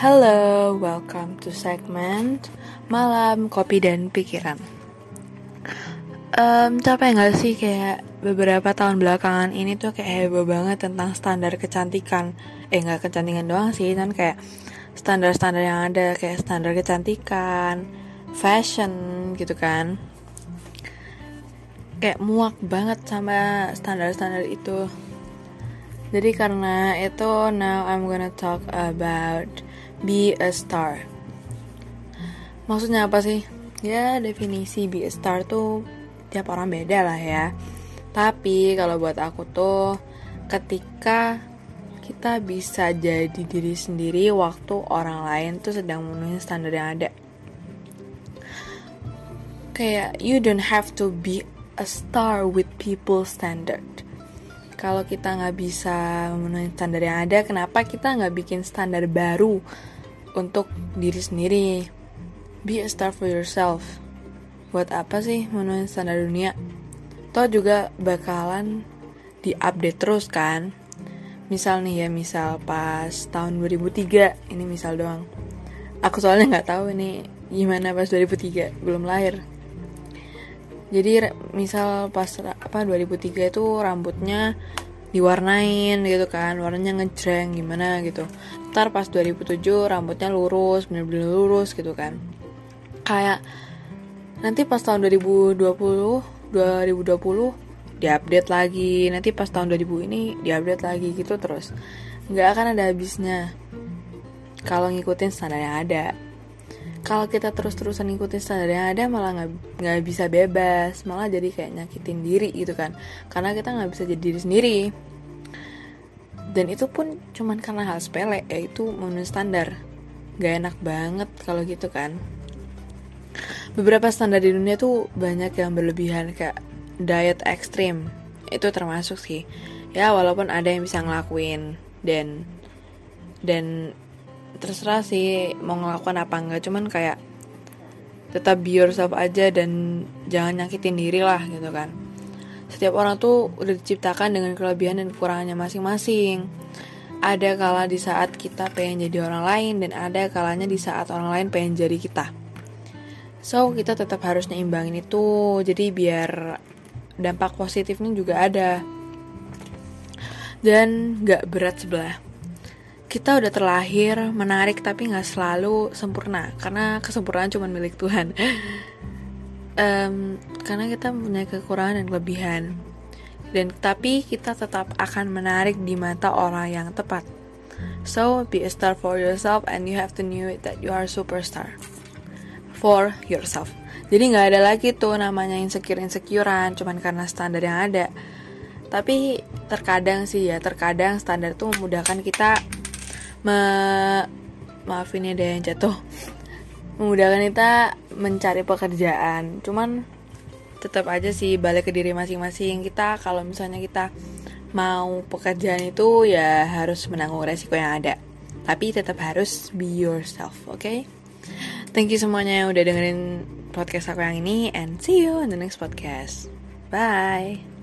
Halo, welcome to segment Malam Kopi dan Pikiran. Um, Capek gak sih kayak beberapa tahun belakangan ini tuh kayak heboh banget tentang standar kecantikan. Eh gak kecantikan doang sih, kan kayak standar-standar yang ada Kayak standar kecantikan, fashion gitu kan. Kayak muak banget sama standar-standar itu jadi karena itu now I'm gonna talk about be a star. Maksudnya apa sih? Ya definisi be a star tuh tiap orang beda lah ya. Tapi kalau buat aku tuh ketika kita bisa jadi diri sendiri waktu orang lain tuh sedang memenuhi standar yang ada. Kayak you don't have to be a star with people standard kalau kita nggak bisa memenuhi standar yang ada kenapa kita nggak bikin standar baru untuk diri sendiri? Be a star for yourself. Buat apa sih memenuhi standar dunia? Toh juga bakalan diupdate terus kan? Misal nih ya misal pas tahun 2003 ini misal doang. Aku soalnya nggak tahu ini gimana pas 2003 belum lahir jadi misal pas apa 2003 itu rambutnya diwarnain gitu kan warnanya ngejreng gimana gitu. Ntar pas 2007 rambutnya lurus bener-bener lurus gitu kan. Kayak nanti pas tahun 2020 2020 diupdate lagi. Nanti pas tahun 2000 ini diupdate lagi gitu terus. Nggak akan ada habisnya. Kalau ngikutin standar yang ada kalau kita terus-terusan ngikutin standar yang ada malah nggak nggak bisa bebas. Malah jadi kayak nyakitin diri gitu kan. Karena kita nggak bisa jadi diri sendiri. Dan itu pun cuman karena hal sepele yaitu memenuhi standar. Gak enak banget kalau gitu kan. Beberapa standar di dunia tuh banyak yang berlebihan kayak diet ekstrim. Itu termasuk sih. Ya walaupun ada yang bisa ngelakuin. Dan dan terserah sih mau ngelakukan apa enggak cuman kayak tetap be yourself aja dan jangan nyakitin diri lah gitu kan. Setiap orang tuh udah diciptakan dengan kelebihan dan kekurangannya masing-masing. Ada kala di saat kita pengen jadi orang lain dan ada kalanya di saat orang lain pengen jadi kita. So kita tetap harus nyimbangin itu. Jadi biar dampak positifnya juga ada. Dan gak berat sebelah kita udah terlahir menarik tapi nggak selalu sempurna. Karena kesempurnaan cuma milik Tuhan. Um, karena kita punya kekurangan dan kelebihan. Dan tapi kita tetap akan menarik di mata orang yang tepat. So be a star for yourself and you have to know it that you are superstar. For yourself. Jadi nggak ada lagi tuh namanya insecure insecurean cuman karena standar yang ada. Tapi terkadang sih ya terkadang standar tuh memudahkan kita me maafin ya deh yang jatuh. Memudahkan kita mencari pekerjaan. Cuman tetap aja sih balik ke diri masing-masing. Kita kalau misalnya kita mau pekerjaan itu ya harus menanggung resiko yang ada. Tapi tetap harus be yourself oke? Okay? thank you semuanya yang udah dengerin podcast aku yang ini and see you in the next podcast. Bye